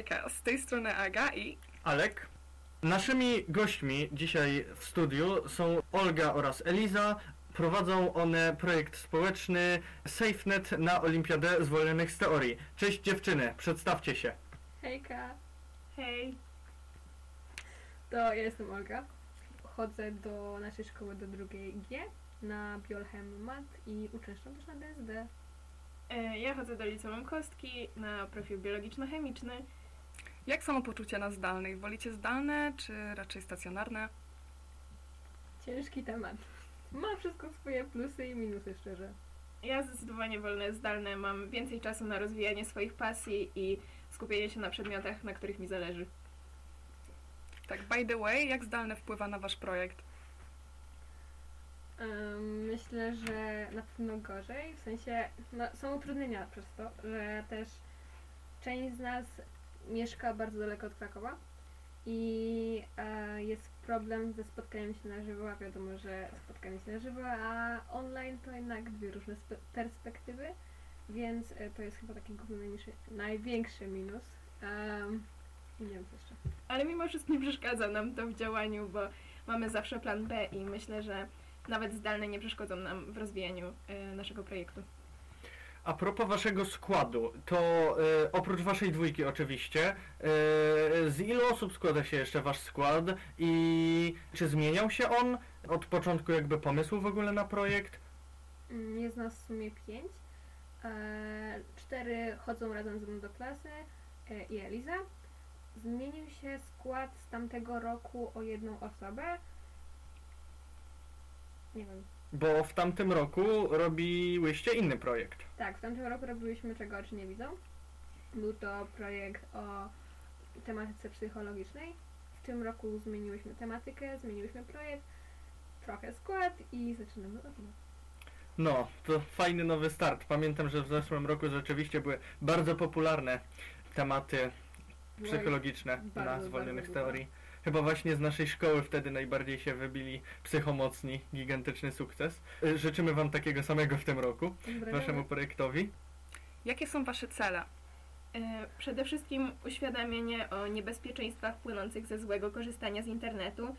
Hejka, z tej strony Aga i Alek. Naszymi gośćmi dzisiaj w studiu są Olga oraz Eliza. Prowadzą one projekt społeczny SafeNet na Olimpiadę Zwolnionych z Teorii. Cześć dziewczyny, przedstawcie się. Hejka, Hej, to ja jestem Olga. Chodzę do naszej szkoły do drugiej G na Biolchem Mat i uczęszczam też na DSD. e, ja chodzę do liceum Kostki na profil biologiczno-chemiczny. Jak samopoczucie na zdalnych? Wolicie zdalne czy raczej stacjonarne? Ciężki temat. Ma wszystko swoje plusy i minusy, szczerze. Ja zdecydowanie wolne zdalne, mam więcej czasu na rozwijanie swoich pasji i skupienie się na przedmiotach, na których mi zależy. Tak, by the way, jak zdalne wpływa na wasz projekt? Myślę, że na pewno gorzej, w sensie no, są utrudnienia przez to, że też część z nas mieszka bardzo daleko od Krakowa i e, jest problem ze spotkaniem się na żywo, a wiadomo, że spotkanie się na żywo, a online to jednak dwie różne spe- perspektywy, więc e, to jest chyba taki główny, najmniejszy, największy minus. Um, nie wiem co jeszcze. Ale mimo wszystko nie przeszkadza nam to w działaniu, bo mamy zawsze plan B i myślę, że nawet zdalne nie przeszkodzą nam w rozwijaniu e, naszego projektu. A propos waszego składu, to e, oprócz waszej dwójki oczywiście, e, z ilu osób składa się jeszcze wasz skład i czy zmieniał się on od początku jakby pomysłu w ogóle na projekt? Jest nas w sumie pięć. E, cztery chodzą razem ze mną do klasy e, i Eliza. Zmienił się skład z tamtego roku o jedną osobę. Nie wiem. Bo w tamtym roku robiłyście inny projekt. Tak, w tamtym roku robiliśmy Czego oczy nie widzą. Był to projekt o tematyce psychologicznej. W tym roku zmieniłyśmy tematykę, zmieniłyśmy projekt, trochę skład i zaczynamy od nowa. No, to fajny nowy start. Pamiętam, że w zeszłym roku rzeczywiście były bardzo popularne tematy psychologiczne na zwolnionych bardzo teorii. Chyba właśnie z naszej szkoły wtedy najbardziej się wybili psychomocni. Gigantyczny sukces. Y, Życzymy Wam takiego samego w tym roku, Pozdrawiamy. Waszemu projektowi. Jakie są wasze cele? E, Przede wszystkim uświadamianie o niebezpieczeństwach płynących ze złego korzystania z internetu,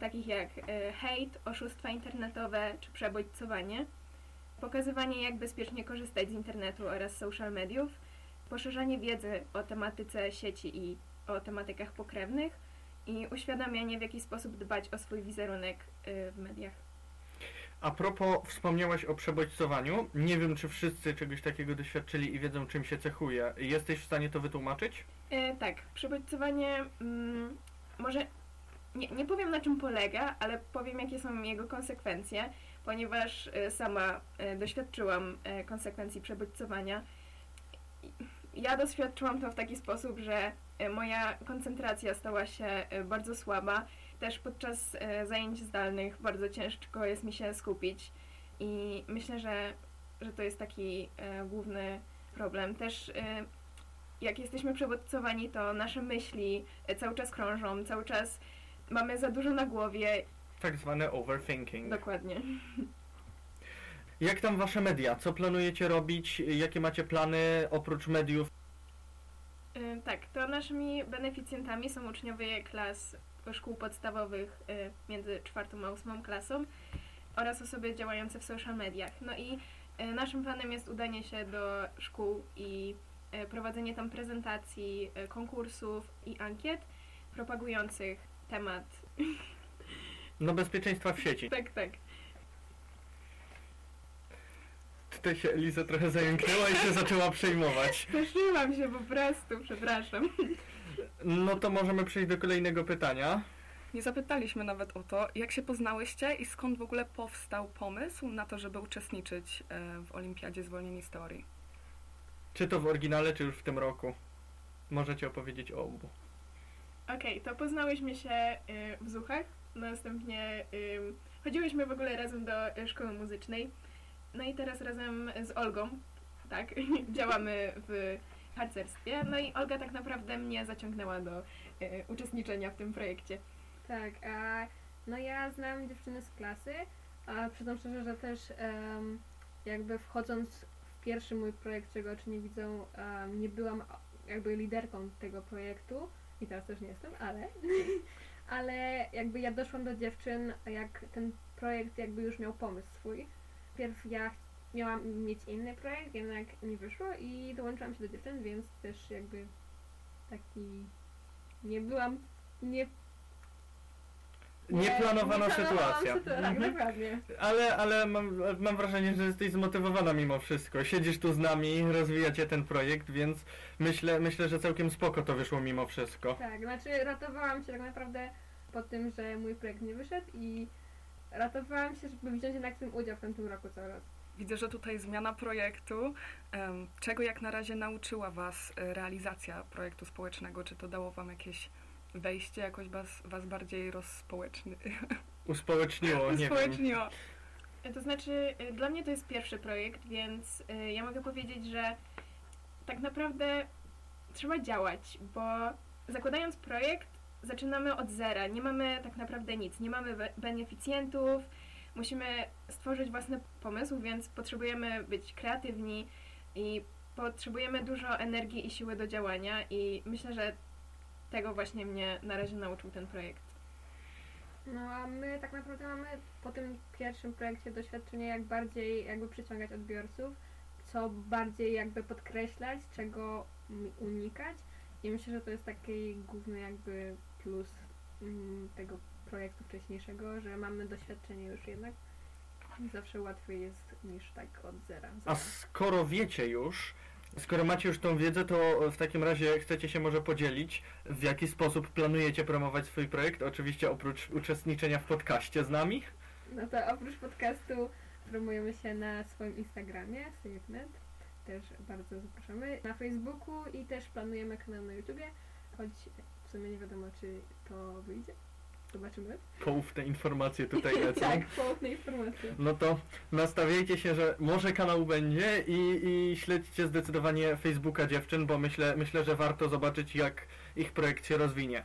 takich jak e, hejt, oszustwa internetowe czy przebodźcowanie. Pokazywanie, jak bezpiecznie korzystać z internetu oraz social mediów. Poszerzanie wiedzy o tematyce sieci i o tematykach pokrewnych. I uświadamianie, w jaki sposób dbać o swój wizerunek e, w mediach. A propos, wspomniałaś o przebodźcowaniu. Nie wiem, czy wszyscy czegoś takiego doświadczyli i wiedzą, czym się cechuje. Jesteś w stanie to wytłumaczyć? E, tak, przebodźcowanie mm, może nie, nie powiem na czym polega, ale powiem jakie są jego konsekwencje, ponieważ e, sama e, doświadczyłam e, konsekwencji przebodźcowania. Ja doświadczyłam to w taki sposób, że moja koncentracja stała się e, bardzo słaba. Też podczas e, zajęć zdalnych bardzo ciężko jest mi się skupić i myślę, że, że to jest taki e, główny problem. Też e, jak jesteśmy przewodcowani, to nasze myśli e, cały czas krążą, cały czas mamy za dużo na głowie. Tak zwane overthinking. Dokładnie. Jak tam wasze media? Co planujecie robić? Jakie macie plany oprócz mediów? E, Tak, to naszymi beneficjentami są uczniowie klas szkół podstawowych e, między czwartą a ósmą klasą oraz osoby działające w social mediach. No i e, naszym planem jest udanie się do szkół i prowadzenie tam prezentacji, konkursów i ankiet propagujących temat. No bezpieczeństwa w sieci. Tak, tak. Tutaj się Eliza trochę zająknęła i się zaczęła przejmować. Spieszyłam się po prostu, przepraszam. No to możemy przejść do kolejnego pytania. Nie zapytaliśmy nawet o to, jak się poznałyście i skąd w ogóle powstał pomysł na to, żeby uczestniczyć e, w Olimpiadzie Zwolnieni z Teorii. Czy to w oryginale, czy już w tym roku? Możecie opowiedzieć o obu. Okej, to poznałyśmy się y, w Zuchach, następnie chodziłyśmy w ogóle razem do y, szkoły muzycznej, no i teraz razem z Olgą, tak, działamy w harcerstwie, no i Olga tak naprawdę mnie zaciągnęła do y, uczestniczenia w tym projekcie. Tak, a no ja znam dziewczyny z klasy, a przyznam szczerze, że też em, jakby wchodząc w pierwszy mój projekt, czego oczy nie widzą, em, nie byłam jakby liderką tego projektu i teraz też nie jestem, ale ale jakby ja doszłam do dziewczyn, jak ten projekt jakby już miał pomysł swój. Pierw ja miałam mieć inny projekt, jednak nie wyszło i dołączyłam się do dziewczyn, więc też jakby taki nie byłam nie Nieplanowana nie sytuacja. sytu- Tak, Mhm. Ale, ale mam, mam wrażenie, że jesteś zmotywowana mimo wszystko. Siedzisz tu z nami, rozwijacie ten projekt, więc myślę, myślę, że całkiem spoko to wyszło mimo wszystko. Tak, znaczy ratowałam się tak naprawdę po tym, że mój projekt nie wyszedł i ratowałam się, żeby wziąć jednak w tym udział w tamtym roku cały raz. Widzę, że tutaj zmiana projektu. Czego jak na razie nauczyła Was e, realizacja projektu społecznego? Czy to dało Wam jakieś wejście, jakoś Was, was bardziej rozspołeczny, Uspołeczniło, nie uspołeczniło? E, To znaczy, y, dla mnie to jest pierwszy projekt, więc ja mogę powiedzieć, że tak naprawdę trzeba działać, bo zakładając projekt, zaczynamy od zera. Nie mamy tak naprawdę nic, nie mamy be- beneficjentów, musimy stworzyć własny pomysł, więc potrzebujemy być kreatywni i potrzebujemy dużo energii i siły do działania i myślę, że tego właśnie mnie na razie nauczył ten projekt. No a my tak naprawdę mamy po tym pierwszym projekcie doświadczenie, jak bardziej jakby przyciągać odbiorców, co bardziej jakby podkreślać, czego unikać. I myślę, że to jest taki główny jakby plus mm, tego projektu wcześniejszego, że mamy doświadczenie już jednak. Zawsze łatwiej jest niż tak od zera. A skoro wiecie już, skoro macie już tą wiedzę, to w takim razie chcecie się może podzielić, w jaki sposób planujecie promować swój projekt? Oczywiście oprócz uczestniczenia w podcaście z nami. No to oprócz podcastu promujemy się na swoim Instagramie, SafeNet. Też bardzo zapraszamy. Na Facebooku i też planujemy kanał na YouTubie, choć sumie nie wiadomo, czy to wyjdzie. Zobaczymy. Poufne informacje tutaj lecą. tak, poufne informacje. No to nastawiajcie się, że może kanał będzie i, i śledźcie zdecydowanie Facebooka dziewczyn, bo myślę, myślę, że warto zobaczyć jak ich projekt się rozwinie.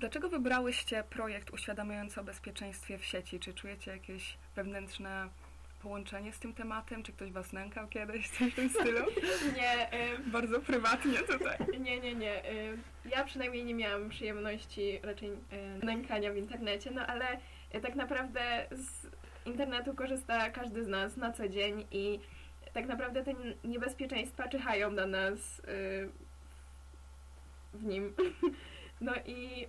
Dlaczego wybrałyście projekt uświadamiający o bezpieczeństwie w sieci? Czy czujecie jakieś wewnętrzne połączenie z tym tematem? Czy ktoś Was nękał kiedyś, coś w tym stylu? Nie, y, Bardzo prywatnie tutaj. Nie, nie, nie. y, Ja przynajmniej nie miałam przyjemności raczej y, nękania w internecie, no ale y, tak naprawdę z internetu korzysta każdy z nas na co dzień i tak naprawdę te niebezpieczeństwa czyhają na nas y, w nim. No i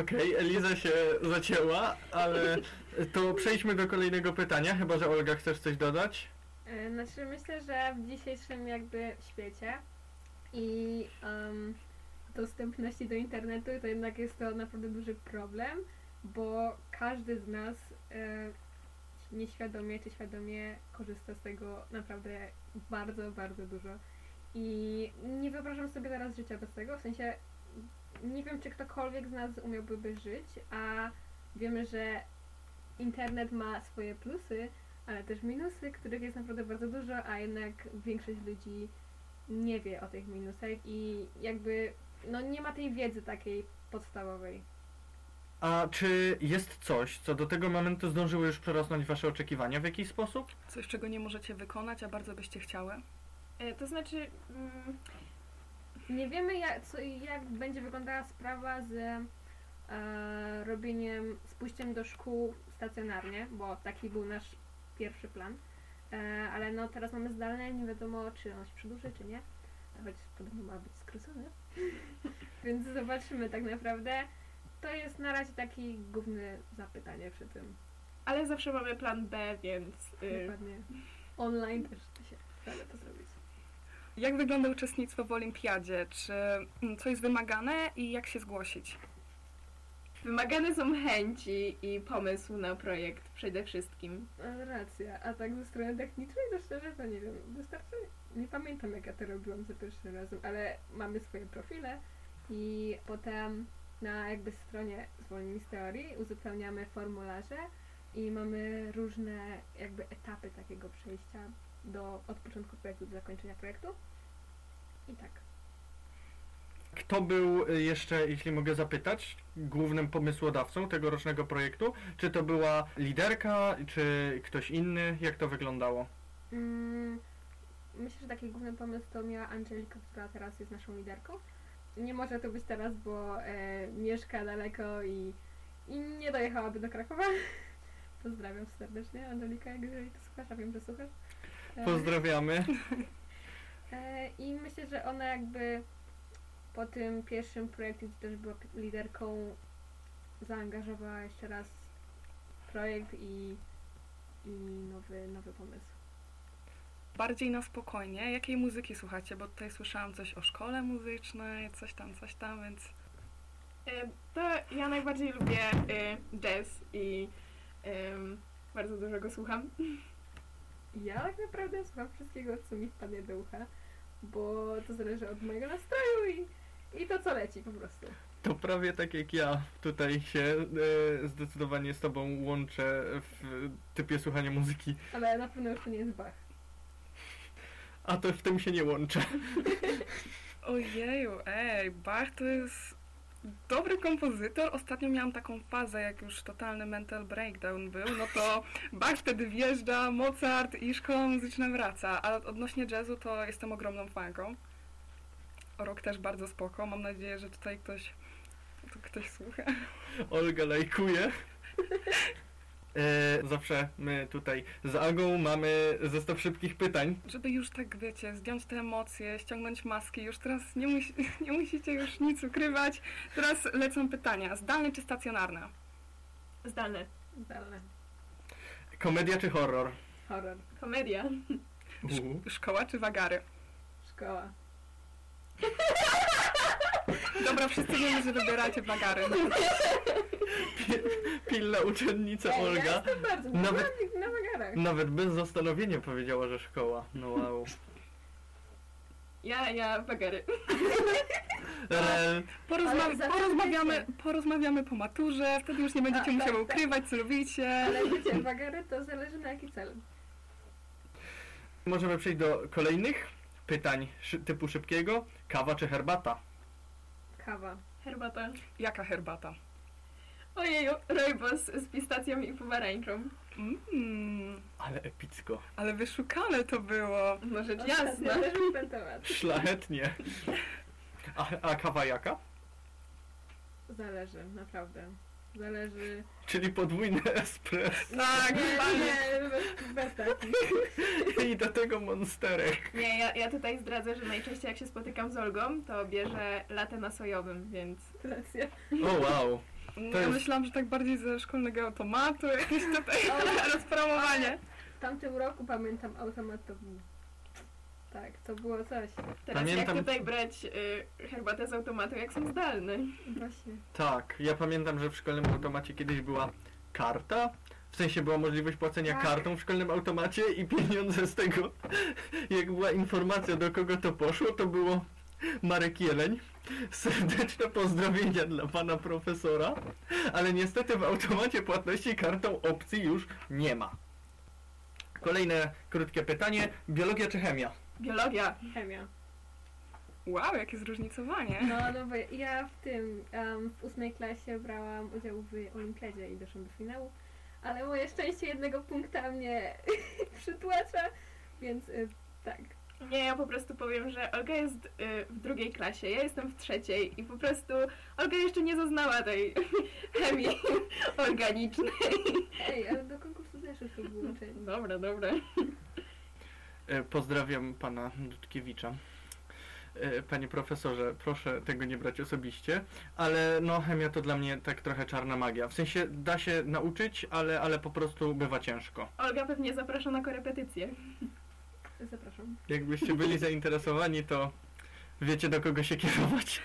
Okej, Eliza się zacięła, ale to przejdźmy do kolejnego pytania, chyba że Olga chcesz coś dodać? E, Znaczy myślę, że w dzisiejszym jakby świecie i em, dostępności do internetu to jednak jest to naprawdę duży problem, bo każdy z nas e, nieświadomie czy świadomie korzysta z tego naprawdę bardzo, bardzo dużo. I nie wyobrażam sobie teraz życia bez tego, w sensie nie wiem, czy ktokolwiek z nas umiałby żyć, a wiemy, że internet ma swoje plusy, ale też minusy, których jest naprawdę bardzo dużo, a jednak większość ludzi nie wie o tych minusach i jakby no nie ma tej wiedzy takiej podstawowej. A czy jest coś, co do tego momentu zdążyło już przerosnąć wasze oczekiwania w jakiś sposób? Coś, czego nie możecie wykonać, a bardzo byście chciały? y, to znaczy mm, Nie wiemy jak, co, jak będzie wyglądała sprawa z e, robieniem, z pójściem do szkół stacjonarnie, bo taki był nasz pierwszy plan. E, ale no teraz mamy zdalne, nie wiadomo czy on się przedłuży, czy nie. Choć podobno ma być skrócony. Więc zobaczymy tak naprawdę. To jest na razie taki główny zapytanie przy tym. ale zawsze mamy plan B, więc y, Dokładnie. Online też się da to zrobić. Jak wygląda uczestnictwo w olimpiadzie? Czy mm, co jest wymagane i jak się zgłosić? wymagane są chęci i pomysł na projekt przede wszystkim. Racja, a tak ze strony technicznej to szczerze to nie wiem, wystarczy, nie pamiętam jak ja to robiłam za pierwszym razem, ale mamy swoje profile i potem na jakby stronie Zwolnij z teorii uzupełniamy formularze i mamy różne jakby etapy takiego przejścia do, od początku projektu do zakończenia projektu. I tak. Kto był y, jeszcze, jeśli mogę zapytać, głównym pomysłodawcą tegorocznego projektu? Czy to była liderka, czy ktoś inny? Jak to wyglądało? Mm, myślę, że taki główny pomysł to miała Angelika, która teraz jest naszą liderką. Nie może to być teraz, bo e, mieszka daleko i, i nie dojechałaby do Krakowa. Pozdrawiam serdecznie, Angelika, jeżeli to słuchasz, a wiem, że słuchasz. Pozdrawiamy. E, I myślę, że ona jakby po tym pierwszym projekcie, gdzie też była liderką, zaangażowała jeszcze raz projekt i, i nowy, nowy pomysł. Bardziej na spokojnie. Jakiej muzyki słuchacie? Bo tutaj słyszałam coś o szkole muzycznej, coś tam, coś tam, więc E, To ja najbardziej lubię e, jazz i bardzo dużo go słucham. Ja tak naprawdę słucham wszystkiego, co mi wpadnie do ucha, bo to zależy od mojego nastroju i, i to, co leci po prostu. To prawie tak jak ja tutaj się e, zdecydowanie z tobą łączę w typie słuchania muzyki, Ale na pewno już to nie jest Bach. a to w tym się nie łączę. Ojeju, ej, Bach to jest dobry kompozytor. Ostatnio miałam taką fazę, jak już totalny mental breakdown był, no to Bach wtedy wjeżdża, Mozart i szkoła muzyczna wraca. A odnośnie jazzu to jestem ogromną fanką. Rok też bardzo spoko. Mam nadzieję, że tutaj ktoś, ktoś słucha. Olga lajkuje. E, zawsze my tutaj z Agą mamy zestaw szybkich pytań. Żeby już tak, wiecie, zdjąć te emocje, ściągnąć maski, już teraz nie, musi, nie musicie już nic ukrywać. Teraz lecą pytania. Zdalne czy stacjonarne? Zdalne. Zdalne. Komedia czy horror? Horror. Komedia. U. Szkoła czy wagary? Szkoła. Dobra, wszyscy wiemy, że wybieracie wagary. Pilna uczennica Ej, Ja Olga. jestem bardzo Nawet- Nawet... na wagarach. Nawet bez zastanowienia powiedziała, że szkoła. No wow. Ja, ja wagary. Rel. Porozma porozmawiamy, porozmawiamy po maturze, wtedy już nie będziecie A, musiały tak, tak. ukrywać, co lubicie. Ale wiecie, wagary to zależy na jaki cel. Możemy przejść do kolejnych pytań szy typu szybkiego. Kawa czy herbata? Kawa. Herbata. Jaka herbata? Ojeju, rojbos z pistacją i pomarańczą. Mm, Ale epicko. ale wyszukane to było. No rzecz jasna. ten temat. Szlachetnie. A, a kawa jaka? Zależy, naprawdę. Zależy. Czyli podwójny espresso. Tak, Nie, nie, bez, bez takich. I do tego monsterek. Nie, ja, ja tutaj zdradzę, że najczęściej jak się spotykam z Olgą, to bierze latę na sojowym, więc Racja. O wow. No, ja jest- myślałam, że tak bardziej ze szkolnego automatu, jakieś tutaj Ale- rozpromowanie. W tamtym roku pamiętam automat to był. Tak, to było coś. teraz Pamiętam- jak tutaj brać y, herbatę z automatu, jak są zdalne. Właśnie. Tak, ja pamiętam, że w szkolnym automacie kiedyś była karta. W sensie była możliwość płacenia Tak. kartą w szkolnym automacie i pieniądze z tego, jak była informacja do kogo to poszło, to było Marek Jeleń. Serdeczne pozdrowienia dla pana profesora, ale niestety w automacie płatności kartą opcji już nie ma. Kolejne krótkie pytanie. Biologia czy chemia? Biologia. Chemia. Wow, jakie zróżnicowanie. No, no bo ja w tym, em, w ósmej klasie brałam udział w olimpiadzie i doszłam do finału, ale moje szczęście jednego punkta mnie przytłacza, więc y, tak. Nie, ja po prostu powiem, że Olga jest y, w drugiej klasie, ja jestem w trzeciej i po prostu Olga jeszcze nie zaznała tej chemii organicznej. Ej, ale do konkursu też już to było. Dobra, dobra. E, Pozdrawiam pana Dudkiewicza. E, Panie profesorze, proszę tego nie brać osobiście, ale no chemia to dla mnie tak trochę czarna magia. W sensie da się nauczyć, ale, ale po prostu bywa ciężko. Olga pewnie zaprasza na korepetycję. Zapraszam. Jakbyście byli zainteresowani, to wiecie do kogo się kierować.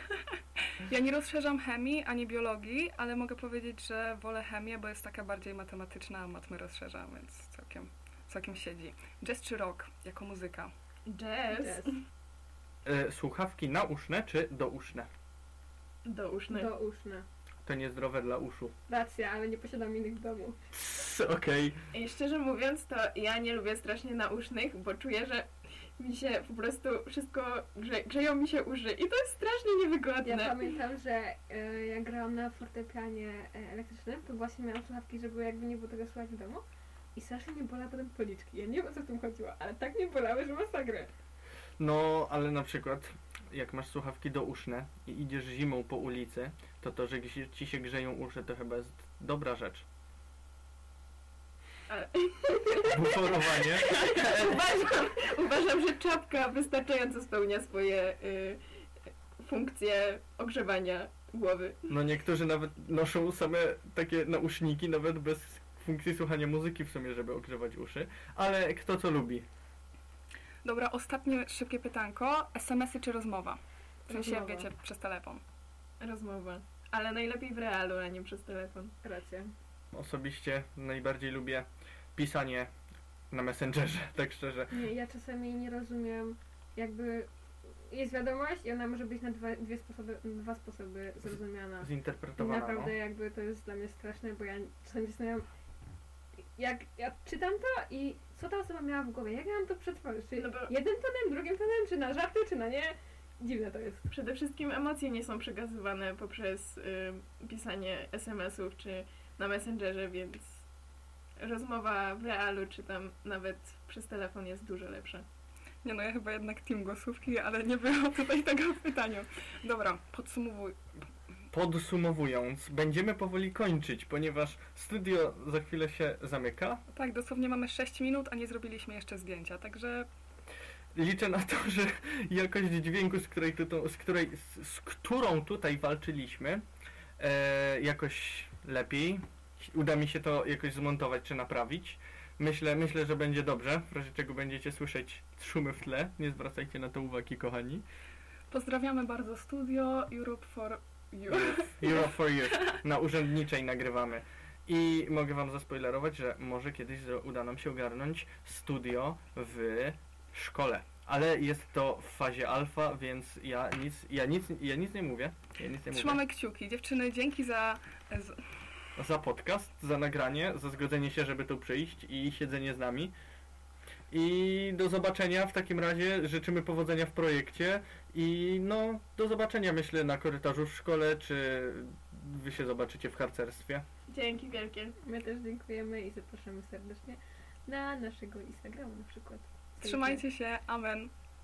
Ja nie rozszerzam chemii ani biologii, ale mogę powiedzieć, że wolę chemię, bo jest taka bardziej matematyczna, a matmy rozszerzam, więc całkiem, całkiem siedzi. Jazz czy rock jako muzyka? Jazz. Jazz. E, Słuchawki nauszne czy douszne? Douszny. Douszne. To niezdrowe dla uszu. Racja, ale nie posiadam innych w domu. Okej. I szczerze mówiąc, to ja nie lubię strasznie nausznych, bo czuję, że mi się po prostu wszystko grze, grzeją mi się uszy i to jest strasznie Ja niewygodne. pamiętam, że jak grałam na fortepianie e, elektrycznym, to właśnie miałam słuchawki, żeby jakby nie było tego słuchać w domu. I strasznie mnie bolały potem policzki. Ja nie wiem o co w tym chodziło, ale tak mnie bolały, że masakrę. No, ale na przykład jak masz słuchawki douszne i idziesz zimą po ulicy, to to, że ci- ci się grzeją uszy, to chyba jest dobra rzecz. Ale- Buforowanie. uważam, uważam, że czapka wystarczająco spełnia swoje y, funkcje ogrzewania głowy. No niektórzy nawet noszą same takie nauszniki, nawet bez funkcji słuchania muzyki w sumie, żeby ogrzewać uszy, ale kto co lubi. Dobra, ostatnie szybkie pytanko. SMS-y czy rozmowa? W sensie, Rozmowa. wiecie, przez telefon. Rozmowa. Ale najlepiej w realu, a nie przez telefon. Racja. Osobiście najbardziej lubię pisanie na Messengerze, tak szczerze. Nie, ja czasami nie rozumiem, jakby jest wiadomość i ona może być na dwa, dwie sposoby, dwa sposoby zrozumiana. I Zinterpretowana. naprawdę No. jakby to jest dla mnie straszne, bo ja czasami zastanawiam, jak ja czytam to i co ta osoba miała w głowie, jak ja mam to przetworzyć? Czy No bo- jednym tonem, drugim tonem, czy na żarty, czy na nie? Dziwne to jest. Przede wszystkim emocje nie są przekazywane poprzez y, pisanie SMS-ów czy na Messengerze, więc rozmowa w realu czy tam nawet przez telefon jest dużo lepsza. Nie no, ja chyba jednak team głosówki, ale nie było tutaj tego w pytaniu. Dobra, podsumowuj. Podsumowując, będziemy powoli kończyć, ponieważ studio za chwilę się zamyka. Tak, dosłownie mamy 6 minut, a nie zrobiliśmy jeszcze zdjęcia, także Liczę na to, że jakość dźwięku, z której, tu, z której, z, którą tutaj walczyliśmy, e, jakoś lepiej. Uda mi się to jakoś zmontować czy naprawić. Myślę, myślę, że będzie dobrze, w razie czego będziecie słyszeć szumy w tle. Nie zwracajcie na to uwagi, kochani. pozdrawiamy bardzo studio Europe for Europe for You. Na urzędniczej nagrywamy. I mogę wam zaspoilerować, że może kiedyś uda nam się ogarnąć studio w szkole. Ale jest to w fazie alfa, więc ja nic, ja nic, ja nic nie mówię. Ja nic nie Trzymamy kciuki. Dziewczyny, dzięki za... mówię. Za podcast, za nagranie, za zgodzenie się, żeby tu przyjść i siedzenie z nami. I do zobaczenia w takim razie. Życzymy powodzenia w projekcie. I no, do zobaczenia myślę na korytarzu w szkole, czy wy się zobaczycie w harcerstwie. Dzięki wielkie. My też dziękujemy i zapraszamy serdecznie na naszego Instagrama na przykład. Trzymajcie się, amen.